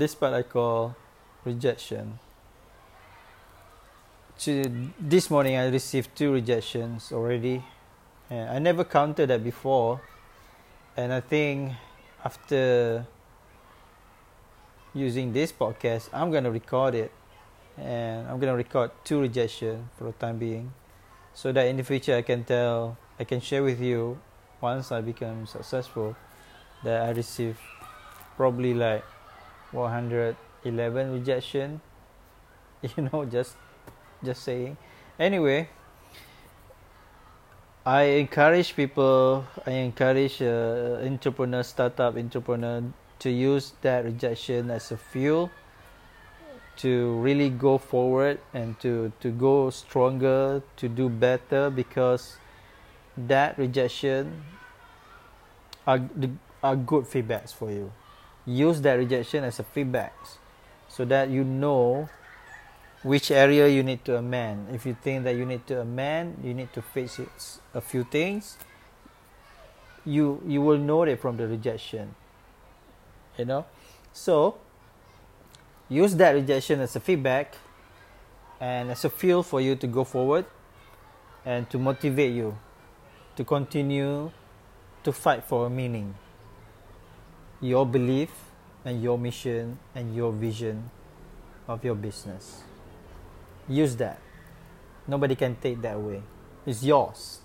this part I call rejection. To, this morning I received two rejections already. And I never counted that before. And I think after using this podcast, I'm going to record it. And I'm going to record two rejections for the time being. So that in the future I can tell, I can share with you once I become successful that I received probably like 111 rejection. You know just just saying. Anyway i encourage people i encourage uh, entrepreneur startup entrepreneur to use that rejection as a fuel to really go forward and to to go stronger to do better because that rejection are are good feedbacks for you use that rejection as a feedback so that you know which area you need to amend. If you think that you need to amend you need to fix a few things you you will know it from the rejection you know? So use that rejection as a feedback and as a fuel for you to go forward and to motivate you to continue to fight for a meaning your belief and your mission and your vision of your business. Use that. Nobody can take that away. It's yours.